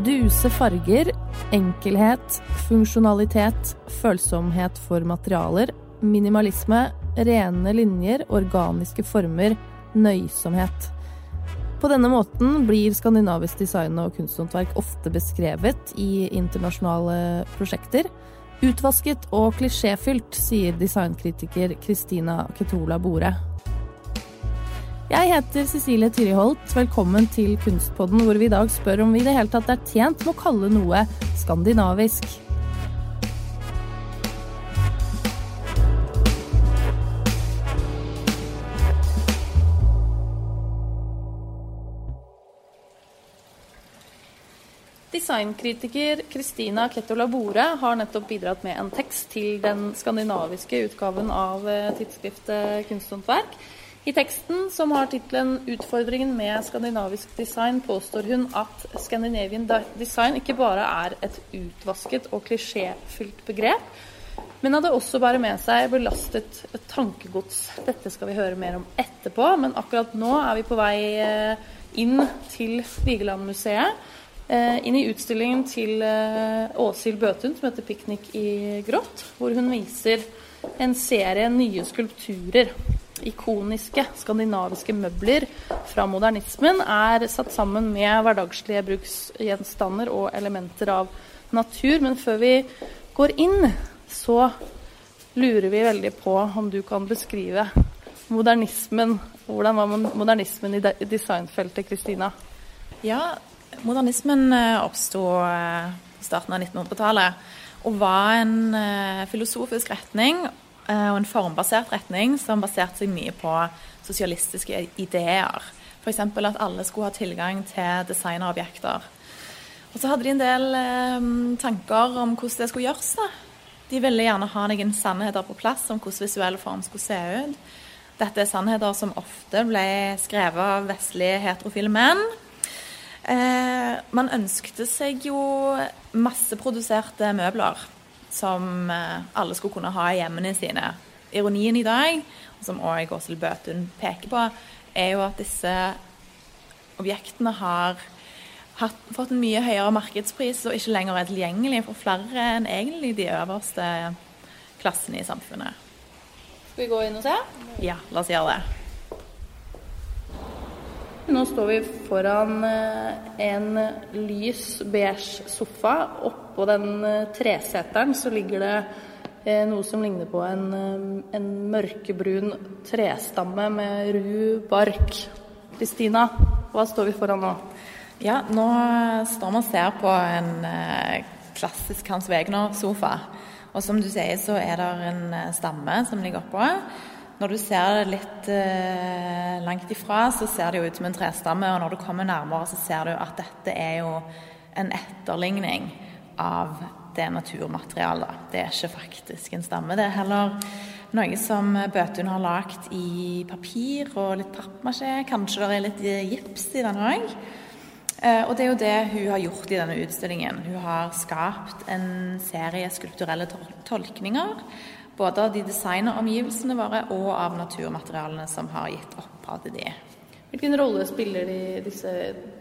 Duse farger, enkelhet, funksjonalitet, følsomhet for materialer, minimalisme, rene linjer, organiske former, nøysomhet. På denne måten blir skandinavisk design og kunsthåndverk ofte beskrevet i internasjonale prosjekter. Utvasket og klisjéfylt, sier designkritiker Kristina Ketola Bore. Jeg heter Cecilie Tyriholt. Velkommen til Kunstpodden, hvor vi i dag spør om vi i det hele tatt er tjent med å kalle noe skandinavisk. Designkritiker Kristina Kettola Bore har nettopp bidratt med en tekst til den skandinaviske utgaven av eh, tidsskriftet Kunsthåndverk. I teksten, som har tittelen 'Utfordringen med skandinavisk design', påstår hun at Scandinavian design ikke bare er et utvasket og klisjéfylt begrep, men at det også bærer med seg belastet tankegods. Dette skal vi høre mer om etterpå, men akkurat nå er vi på vei eh, inn til Vigelandmuseet. Eh, inn i utstillingen til eh, Åshild Bøtun som heter 'Piknik i grått', hvor hun viser en serie nye skulpturer. Ikoniske skandinaviske møbler fra modernismen er satt sammen med hverdagslige bruksgjenstander og elementer av natur. Men før vi går inn, så lurer vi veldig på om du kan beskrive modernismen. Hvordan var modernismen i designfeltet, Kristina? Ja, Modernismen eh, oppsto i starten av 1900-tallet og var en eh, filosofisk retning og en formbasert retning som baserte seg mye på sosialistiske ideer. F.eks. at alle skulle ha tilgang til designerobjekter. Og så hadde de en del eh, tanker om hvordan det skulle gjøres. da. De ville gjerne ha noen sannheter på plass om hvordan visuell form skulle se ut. Dette er sannheter som ofte ble skrevet av vestlige heterofile menn. Eh, man ønskte seg jo masseproduserte møbler som eh, alle skulle kunne ha i hjemmene sine. Ironien i dag, som òg Åshild Bøtun peker på, er jo at disse objektene har hatt, fått en mye høyere markedspris og ikke lenger er tilgjengelig for flere enn egentlig de øverste klassene i samfunnet. Skal vi gå inn og se? Ja, la oss gjøre det. Nå står vi foran eh, en lys beige sofa. Oppå den eh, treseteren så ligger det eh, noe som ligner på en, en mørkebrun trestamme med ru bark. Kristina, hva står vi foran nå? Ja, nå står vi og ser på en klassisk Hans Wegner-sofa. Og som du sier, så er det en stamme som ligger oppå. Når du ser det litt eh, langt ifra, så ser det jo ut som en trestamme. Og når du kommer nærmere, så ser du at dette er jo en etterligning av det naturmaterialet. Det er ikke faktisk en stamme. Det er heller noe som Bøtun har lagd i papir og litt pappmasjé. Kanskje det er litt gips i den òg. Eh, og det er jo det hun har gjort i denne utstillingen. Hun har skapt en serie skulpturelle tolkninger både av de designeromgivelsene våre og av naturmaterialene som har gitt opphav til de. Hvilken rolle spiller de, disse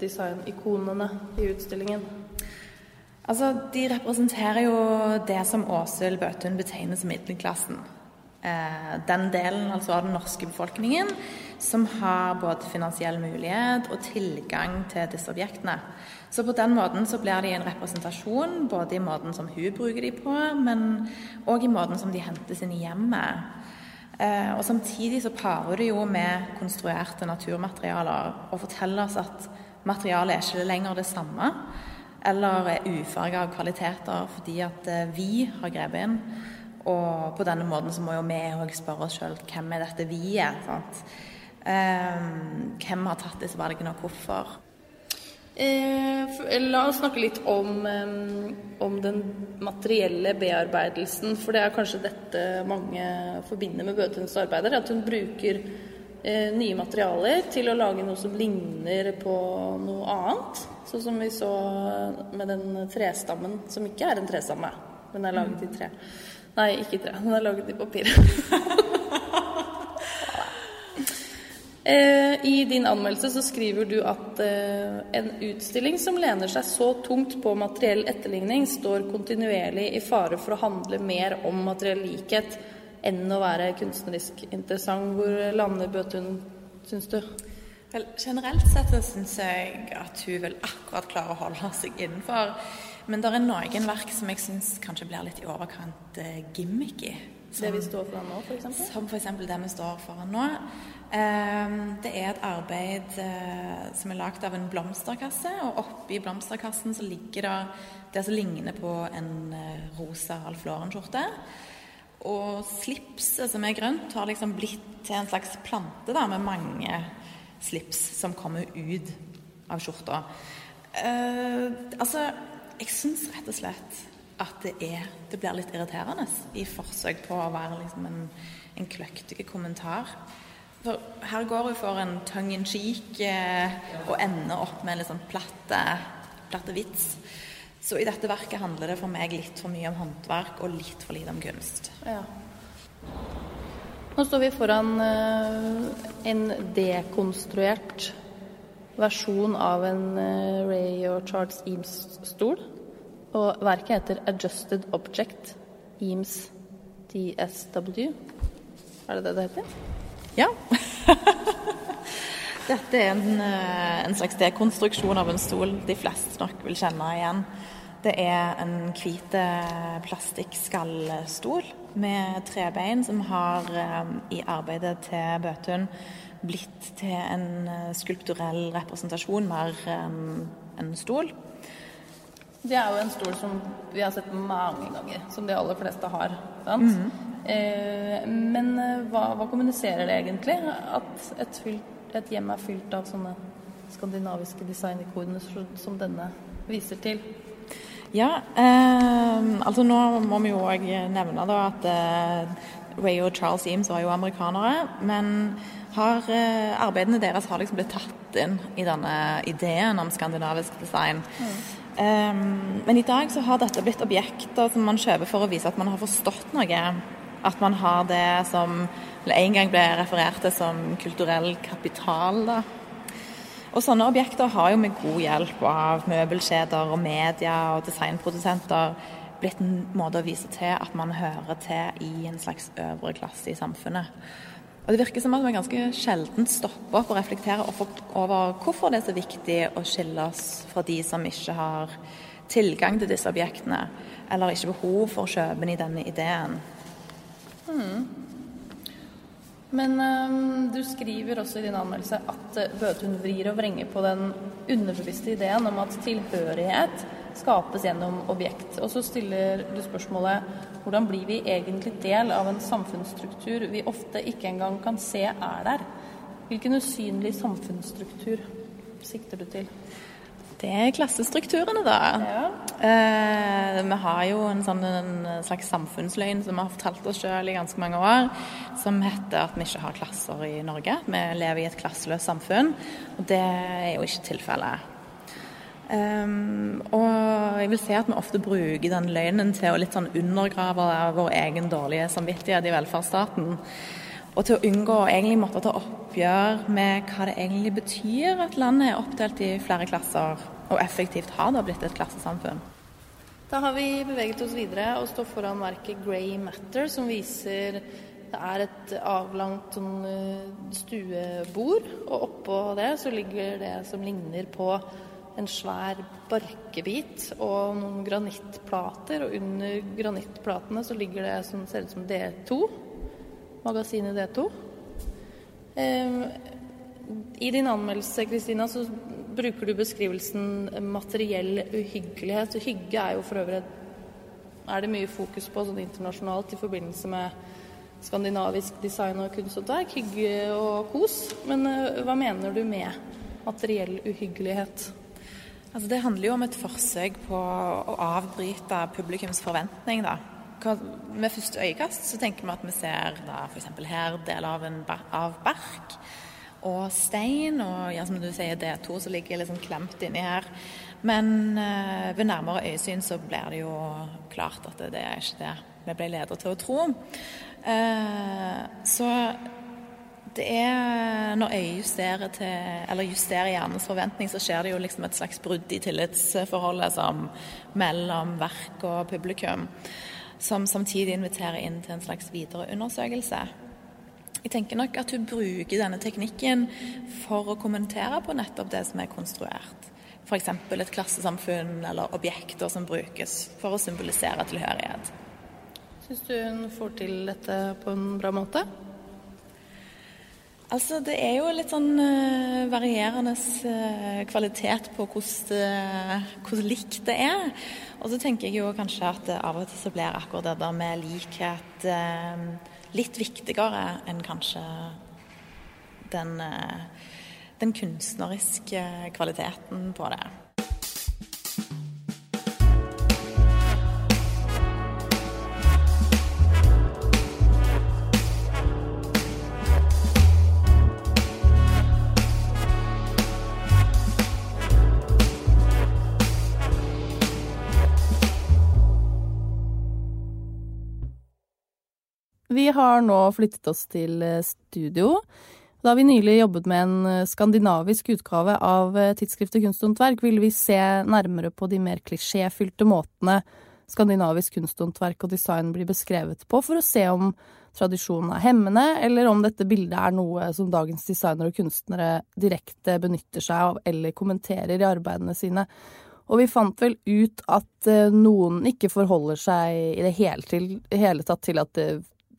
designikonene i utstillingen? Altså, De representerer jo det som Åshild Bøtun betegner som middelklassen. Eh, den delen altså av den norske befolkningen som har både finansiell mulighet og tilgang til disse objektene. Så på den måten så blir de en representasjon, både i måten som hun bruker de på, men òg i måten som de hentes inn i hjemmet. Eh, og Samtidig så parer det jo med konstruerte naturmaterialer og forteller oss at materialet er ikke lenger det samme, eller er ufarga av kvaliteter fordi at eh, vi har grepet inn. Og på denne måten så må jo vi òg spørre oss sjøl hvem er dette vi-et? Eh, hvem har tatt disse valgene, og hvorfor? Eh, la oss snakke litt om, om, den materielle bearbeidelsen. For det er kanskje dette mange forbinder med Bøtuns arbeider. At hun bruker eh, nye materialer til å lage noe som ligner på noe annet. Sånn som vi så med den trestammen, som ikke er en trestamme, men er laget i tre. Nei, ikke i tre. Den er laget i papir. Eh, I din anmeldelse så skriver du at eh, en utstilling som lener seg så tungt på materiell etterligning, står kontinuerlig i fare for å handle mer om materiell likhet enn å være kunstnerisk interessant. Hvor lander Bøtun, syns du? Vel, generelt sett syns jeg at hun vil akkurat klare å holde seg innenfor. Men det er noen verk som jeg syns kanskje blir litt i overkant eh, gimmicky. Som, det vi står foran nå, f.eks.? Som f.eks. det vi står foran nå. Ehm, det er et arbeid eh, som er lagd av en blomsterkasse, og oppi blomsterkassen så ligger det det som ligner på en eh, rosa Alf Lauren-skjorte. Og slipset som er grønt, har liksom blitt til en slags plante da, med mange slips som kommer ut av skjorta. Uh, altså, jeg syns rett og slett at det, er, det blir litt irriterende i forsøk på å være liksom en, en kløktig kommentar. For her går hun for en tongue in cheek eh, og ender opp med en litt sånn platte, platte vits. Så i dette verket handler det for meg litt for mye om håndverk og litt for lite om kunst. Ja. Nå står vi foran uh, en dekonstruert versjon av en uh, Ray og Charles Eames-stol. Og verket heter 'Adjusted Object Eames DSW'. Er det det det heter? Ja. Dette er en, eh, en, slags dekonstruksjon av en stol de fleste nok vil kjenne igjen. Det er en hvit plastikkskallstol med trebein som har um, i arbeidet til Bøtun blitt til en skulpturell representasjon mer enn en stol. Det er jo en stol som vi har sett mange ganger, som de aller fleste har. Mm -hmm. eh, men eh, hva, hva, kommuniserer det egentlig? At et, fylt, et, hjem er fylt av sånne skandinaviske designikoner som denne viser til? Ja, eh, altså nå må vi jo òg nevne da at eh, Ray og Charles Eames var jo amerikanere. Men har, eh, arbeidene deres har liksom blitt tatt inn i denne ideen om skandinavisk design. Mm. Um, men i dag så har dette blitt objekter som man kjøper for å vise at man har forstått noe. At man har det som en gang ble referert til som kulturell kapital. da. Og sånne objekter har jo med god hjelp av møbelkjeder og media og designprodusenter blitt en måte å vise til at man hører til i en slags øvre klasse i samfunnet. Og Det virker som at vi ganske sjelden stopper opp og reflekterer over hvorfor det er så viktig å skille oss fra de som ikke har tilgang til disse objektene, eller ikke behov for å kjøpe den i denne ideen. Hmm. Men um, du skriver også i din anmeldelse at uh, Bøtun vrir og vrenger på den underbevisste ideen om at tilhørighet skapes gjennom objekt. Og så stiller du spørsmålet hvordan blir vi egentlig del av en samfunnsstruktur vi ofte ikke engang kan se er der? Hvilken usynlig samfunnsstruktur sikter du til? Det er klassestrukturene, da. Ja. Eh, vi har jo en, sånn, en slags samfunnsløgn som vi har fortalt oss sjøl i ganske mange år, som heter at vi ikke har klasser i Norge. Vi lever i et klasseløst samfunn, og det er jo ikke tilfellet. Um, og jeg vil si at vi ofte bruker den løgnen til å litt sånn undergrave vår egen dårlige samvittighet i velferdsstaten. Og til å unngå å egentlig måtte ta oppgjør med hva det egentlig betyr at landet er oppdelt i flere klasser, og effektivt har da blitt et klassesamfunn. Da har vi beveget oss videre og står foran verket 'Grey Matter', som viser det er et avlangt sånn, eh, stuebord, og oppå det så ligger det som ligner på en svær barkebit og noen granittplater. Og under granittplatene så ligger det som ser ut som D2. Magasinet D2. Eh, I din anmeldelse, Kristina, så bruker du beskrivelsen materiell uhyggelighet. Og hygge er jo for øvrig er det mye fokus på sånn internasjonalt i forbindelse med skandinavisk design og kunsthåndverk. Hygge og kos. Men eh, hva mener du med materiell uhyggelighet? Altså, det handler jo om et forsøk på å avbryte publikums forventning. da. Med første øyekast så tenker vi at vi ser da f.eks. her deler av, en, av bark og stein, og ja, som du sier D2 som ligger liksom klemt inni her. Men eh, ved nærmere øyesyn så blir det jo klart at det, det er ikke det vi ble ledet til å tro. Eh, så Det er når øyet justerer, til, eller justerer hjernens forventning, så skjer det jo liksom et slags brudd i tillitsforholdet som, mellom verk og publikum. Som samtidig inviterer inn til en slags videre undersøkelse. Jeg tenker nok at hun bruker denne teknikken for å kommentere på nettopp det som er konstruert. F.eks. et klassesamfunn eller objekter som brukes for å symbolisere tilhørighet. Syns du hun får til dette på en bra måte? Altså, Det er jo litt sånn uh, varierende uh, kvalitet på hvordan, likt det er. Og så tenker jeg jo kanskje at av og til så blir akkurat det der med likhet litt viktigere enn kanskje den, den kunstneriske kvaliteten på det. Har nå flyttet oss til eh, studio. Da vi nylig jobbet med en eh, skandinavisk utgave av eh, tidsskriftet Kunsthåndverk, ville vi se nærmere på de mer klisjéfylte måtene skandinavisk kunsthåndverk og design blir beskrevet på, for å se om tradisjonen er hemmende, eller om dette bildet er noe som dagens designere og kunstnere direkte benytter seg av eller kommenterer i arbeidene sine. Og vi fant vel ut at noen ikke forholder seg i det hele, til, hele tatt til at det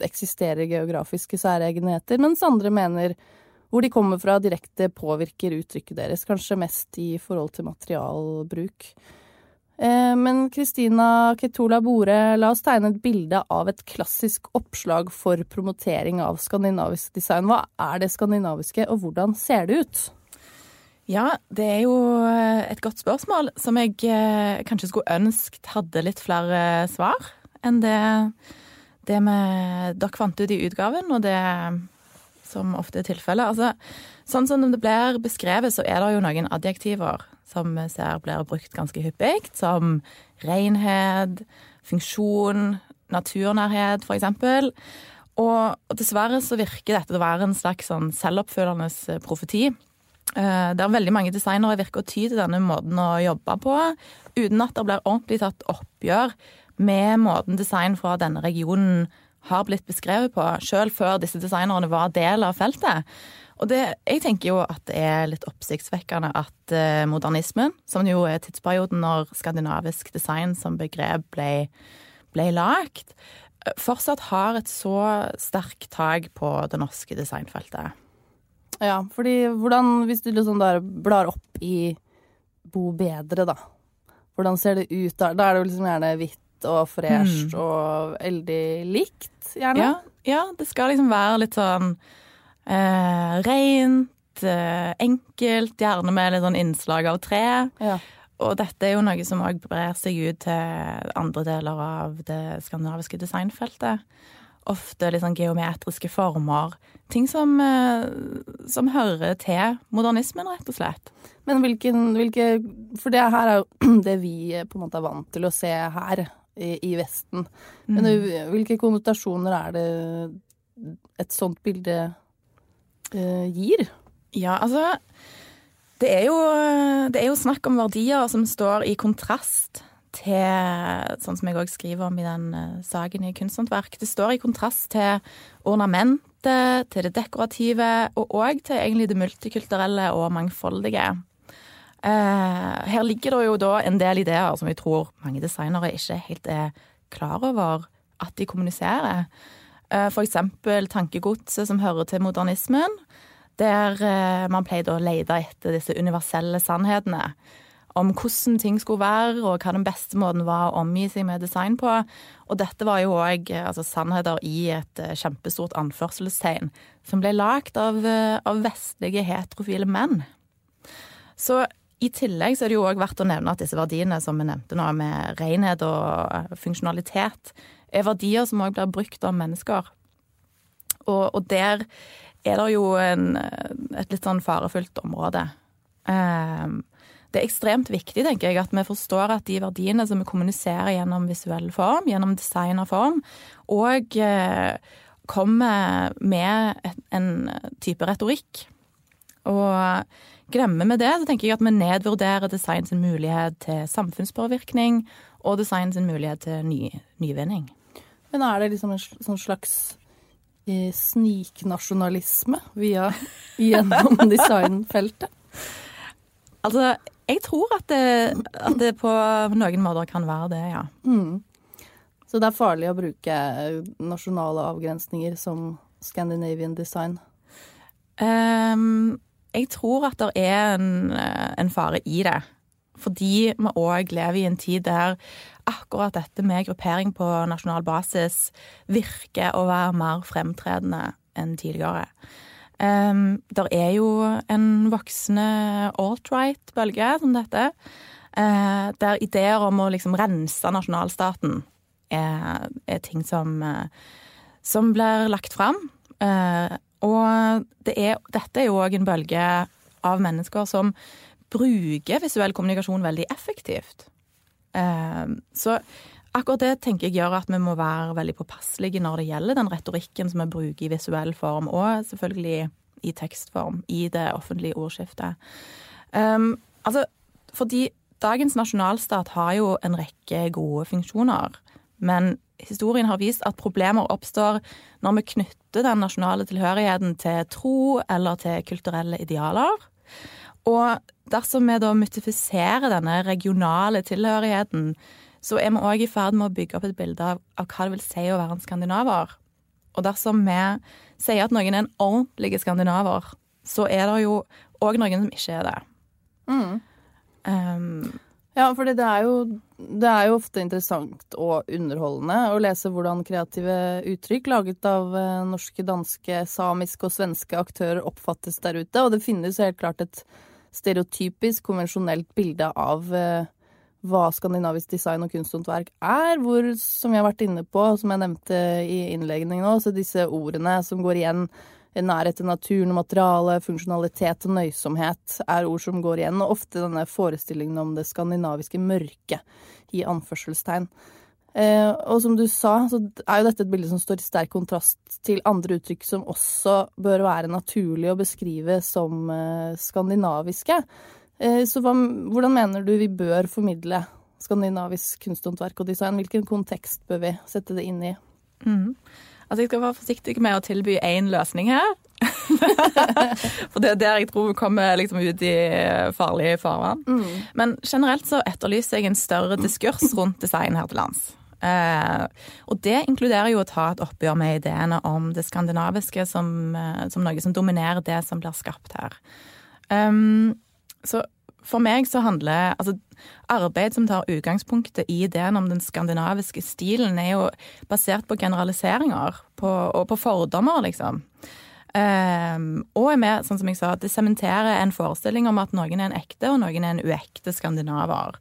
eksisterer geografiske særegenheter, mens andre mener hvor de kommer fra direkte påvirker uttrykket deres, kanskje mest i forhold til materialbruk. Eh, men Kristina Ketola Bore, la oss tegne et bilde av et klassisk oppslag for promotering av skandinavisk design. Hva er det skandinaviske, og hvordan ser det ut? Ja, det er jo eh, et godt spørsmål som jeg eh, kanskje skulle ønsket hadde litt flere svar enn det det vi dere fant ut i utgaven, og det som ofte er tilfellet altså, Sånn som det blir beskrevet, så er det jo noen adjektiver som vi ser blir brukt ganske hyppig, som renhet, funksjon, naturnærhet, eksempel. Og, dessverre så virker dette å være en slags sånn selvoppfyllende profeti. Det der veldig mange designere virker å ty til denne måten å jobbe på, uten at det blir ordentlig tatt oppgjør med måten design fra denne regionen har blitt beskrevet på, sjøl før disse designerne var del av feltet. Og det, jeg tenker jo at det er litt oppsiktsvekkende at eh, modernismen, som jo er tidsperioden når skandinavisk design som begrep ble, ble lagt, eh, fortsatt har et så sterkt tak på det norske designfeltet. Ja, fordi hvordan, hvis du liksom der blar opp i Bo bedre, da. Hvordan ser det ut da? Da er det jo liksom gjerne hvitt og fresht mm. og veldig likt, gjerne. Ja, ja, det skal liksom være litt sånn eh, rent, eh, enkelt, gjerne med litt sånn innslag av tre. Ja. Og dette er jo noe som òg brer seg ut til andre deler av det skandinaviske designfeltet. Ofte litt sånn geometriske former. Ting som, eh, som hører til modernismen, rett og slett. Men hvilken, hvilke For det her er jo det vi på en måte er vant til å se her i, Vesten. Men mm. hvilke konnotasjoner er det et sånt bilde eh, gir? Ja, altså det er, jo, det er jo snakk om verdier som står i kontrast til Sånn som jeg òg skriver om i den saken i Kunsthåndverk. Det står i kontrast til ornamentet, til det dekorative, og òg til egentlig det multikulturelle og mangfoldige. Eh, her ligger det jo da en del ideer som jeg tror mange designere ikke helt er klar over at de kommuniserer. F.eks. for eksempel tankegodset som hører til modernismen, der eh, man pleide å lete etter disse universelle sannhetene om hvordan ting skulle være, og hva den beste måten var å omgi seg med design på. Og dette var jo òg altså, sannheter i et kjempestort anførselstegn, som ble lagd av, av vestlige heterofile menn. Så i tillegg så er det jo òg verdt å nevne at disse verdiene som vi nevnte nå, med renhet og eh, funksjonalitet, er verdier som òg blir brukt av mennesker. Og, og, der er det jo en, et litt sånn farefullt område. Um, det er ekstremt viktig tenker jeg, at vi forstår at de verdiene som vi kommuniserer gjennom visuell form, gjennom design og form, og eh, kommer med en type retorikk. Og glemmer vi det, så tenker jeg at vi nedvurderer design sin mulighet til samfunnspåvirkning og design sin mulighet til ny, nyvinning. Men er det liksom en sånn slags eh, sniknasjonalisme via gjennom designfeltet? Altså, jeg tror at det, at det, på noen måter kan være det, ja. Mm. Så det er farlig å bruke nasjonale avgrensninger som Scandinavian design? Um, jeg tror at det er en, en fare i det. Fordi vi òg lever i en tid der akkurat dette med gruppering på nasjonal basis virker å være mer fremtredende enn tidligere. Um, der er jo en voksende alt-right-bølge, som dette, uh, der ideer om å liksom rense nasjonalstaten er, er ting som, uh, som blir lagt fram. Uh, og det er, dette er jo òg en bølge av mennesker som bruker visuell kommunikasjon veldig effektivt. Ehm, så akkurat det tenker jeg gjør at vi må være veldig påpasselige når det gjelder den retorikken som vi bruker i visuell form, og selvfølgelig i tekstform, i det offentlige ordskiftet. Um, altså, fordi dagens nasjonalstat har jo en rekke gode funksjoner, men historien har vist at problemer oppstår når vi knytter den nasjonale tilhørigheten til tro eller til kulturelle idealer. Og dersom vi da mytifiserer denne regionale tilhørigheten, så er vi òg i ferd med å bygge opp et bilde av, av, hva det vil si å være en skandinaver. Og dersom vi sier at noen er en ordentlig skandinaver, så er det jo òg noen som ikke er det. Mm. Um, ja, for det er, jo, det er jo ofte interessant og underholdende å lese hvordan kreative uttrykk laget av eh, norske, danske, samiske og svenske aktører oppfattes der ute. Og det finnes helt klart et stereotypisk, konvensjonelt bilde av uh, hva skandinavisk design og kunsthåndverk er, hvor, som vi har vært inne på, som jeg nevnte i innleggene nå, så disse ordene som går igjen Nærhet til naturen og materiale, funksjonalitet og nøysomhet er ord som går igjen, og ofte denne forestillingen om det skandinaviske mørket, i anførselstegn. Eh, og som du sa, så er jo dette et bilde som står i sterk kontrast til andre uttrykk som også bør være naturlig å beskrive som eh, skandinaviske. Eh, så hva, hvordan mener du vi bør formidle skandinavisk kunsthåndverk og design? Hvilken kontekst bør vi sette det inn i? Mm. Altså, jeg skal være forsiktig med å tilby én løsning her. For det er der jeg tror vi kommer liksom ut i farlig farvann. Mm. Men generelt så etterlyser jeg en større diskurs rundt design her til lands. Eh, og det inkluderer jo å ta et oppgjør med ideene om det skandinaviske som, eh, som noe som dominerer det som blir skapt her. Um, så for meg så handler altså Arbeid som tar utgangspunktet i ideen om den skandinaviske stilen, er jo basert på generaliseringer på, og på fordommer, liksom. Um, og er med, sånn som jeg sa, det sementerer en forestilling om at noen er en ekte, og noen er en uekte skandinaver.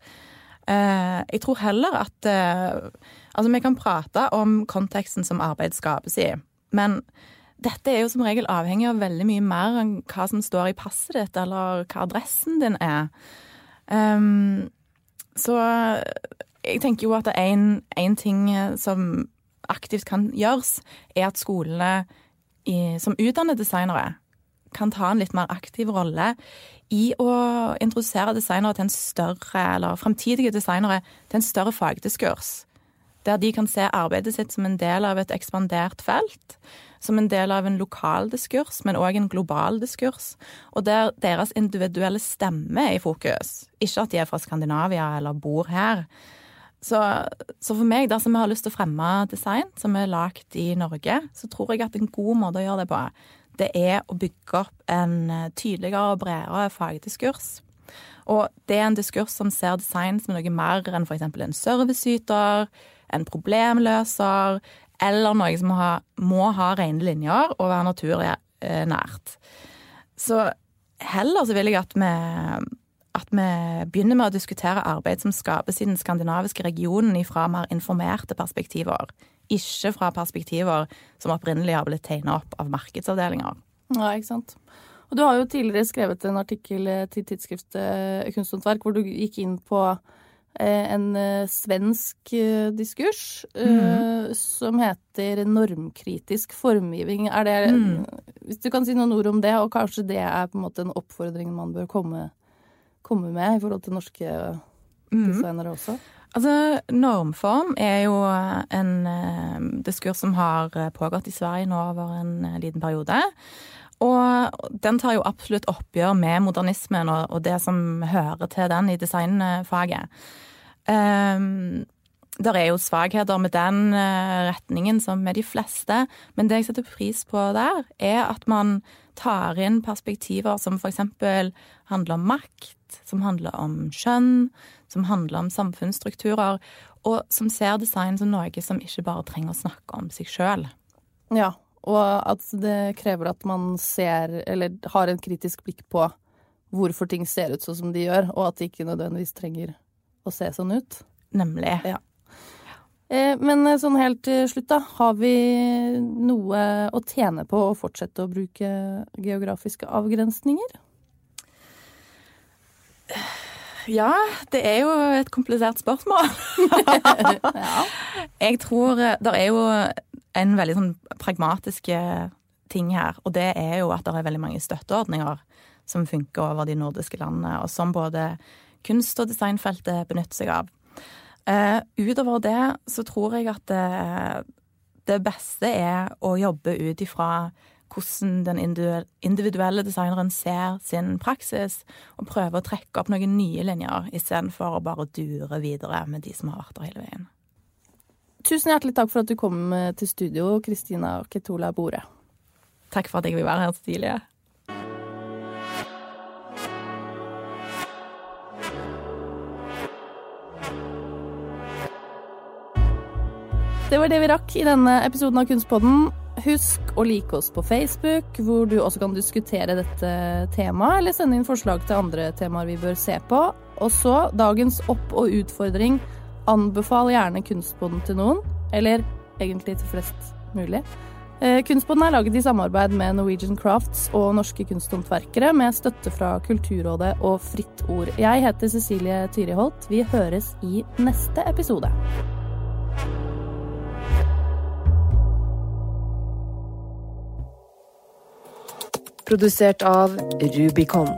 Uh, jeg tror heller at uh, Altså, vi kan prate om konteksten som arbeid skapes i, men dette er jo som regel avhengig av veldig mye mer enn hva som står i passet ditt, eller hva adressen din er. Um, så jeg tenker jo at én ting som aktivt kan gjøres, er at skolene som utdanner designere kan ta en litt mer aktiv rolle i å introdusere designere til en større, eller fremtidige designere til en større fagdiskurs. Der de kan se arbeidet sitt som en del av et ekspandert felt som en del av en lokal diskurs, men òg en global diskurs. Og der deres individuelle stemme er i fokus. Ikke at de er fra Skandinavia eller bor her. Så, så, for meg, dersom vi har lyst til å fremme design som er lagd i Norge, så tror jeg at en god måte å gjøre det på, det er å bygge opp en tydeligere og bredere fagdiskurs. Og det er en diskurs som ser design som noe mer enn f.eks. en serviceyter, en problemløser, eller noe som ha, må ha rene linjer og være naturlig eh. Så heller så vil jeg at vi, at vi begynner med å diskutere arbeid som skapes i den skandinaviske regionen fra mer informerte perspektiver. Ikke fra perspektiver som opprinnelig har blitt tegna opp av markedsavdelinger. Ja, ikke sant. Og du har jo tidligere skrevet en artikkel til tidsskriftet Kunsthåndverk hvor du gikk inn på eh, en eh, svensk eh, diskurs eh, som heter normkritisk formgivning. Er det Mm. Hvis du kan si noen ord om det, og kanskje det er på en måte en oppfordring man bør komme, komme med i forhold til norske Mm. designere også? Altså, normform er jo en eh, diskurs som har eh, pågått i Sverige nå over en eh, liten periode. Og den tar jo absolutt oppgjør med modernismen og, og det som hører til den i designfaget. Um, der er jo svakheter med den eh, retningen som med de fleste, men det jeg setter pris på der, er at man tar inn perspektiver som eksempel handler om makt, som handler om kjønn, som handler om samfunnsstrukturer, og som ser design som noe som ikke bare trenger å snakke om seg sjøl. Ja, og at det krever at man ser, eller har en kritisk blikk på hvorfor ting ser ut sånn som de gjør, og at det ikke nødvendigvis trenger å se sånn ut. Nemlig. Ja. Men eh, sånn helt til slutt, da. Har vi noe å tjene på å fortsette å bruke geografiske avgrensninger? Ja, det er jo et komplisert spørsmål. Ja. Jeg tror det er jo en veldig sånn pragmatisk ting her, og det er jo at det er veldig mange støtteordninger som funker over de nordiske landene, og som både kunst- og designfeltet benytter seg av. Uh, utover det så tror jeg at det, det beste er å jobbe ut ifra hvordan den individuelle designeren ser sin praksis, og prøve å trekke opp noen nye linjer istedenfor å bare dure videre med de som har vært der hele veien. Tusen hjertelig takk for at du kom eh, til studio, Kristina Ketola Bore. Takk for at jeg vil være her, Cecilie. Det var det vi rakk i denne episoden av Kunstpodden. Husk å like oss på Facebook, hvor du også kan diskutere dette temaet, eller sende inn forslag til andre temaer vi bør se på. Og så dagens opp- og utfordring. Anbefal gjerne Kunstboden til noen, eller egentlig til flest mulig. Kunstboden er laget i samarbeid med Norwegian Crafts og norske kunsthåndverkere, med støtte fra Kulturrådet og Fritt Ord. Jeg heter Cecilie Tyriholt. Vi høres i neste episode. Produsert av Rubicon.